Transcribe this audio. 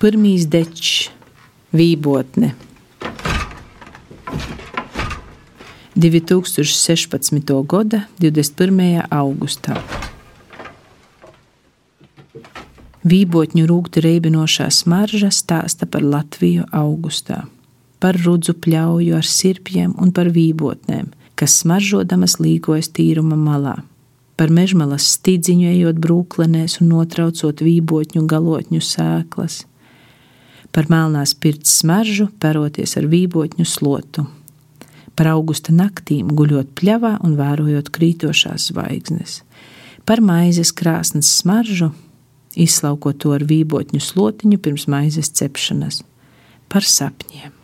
Pirmīs dečs, vībotne. 2016. gada 21. augustā. Vībotņu rūkta reibinošā smarža stāsta par Latviju augustā, par rudzu pļauju ar sirpjiem un par vībotnēm, kas smaržodamas līgojas tīruma malā, par mežmalas stīdziņu ejot brūklenēs un notraucot vībotņu galotņu sēklas, par melnās pirts smaržu, peroties ar vībotņu slotu, par augusta naktīm guļot pļavā un vērojot krītošās zvaigznes, par maizes krāsnes smaržu, izslaukot to ar vībotņu slotiņu pirms maizes cepšanas, par sapņiem.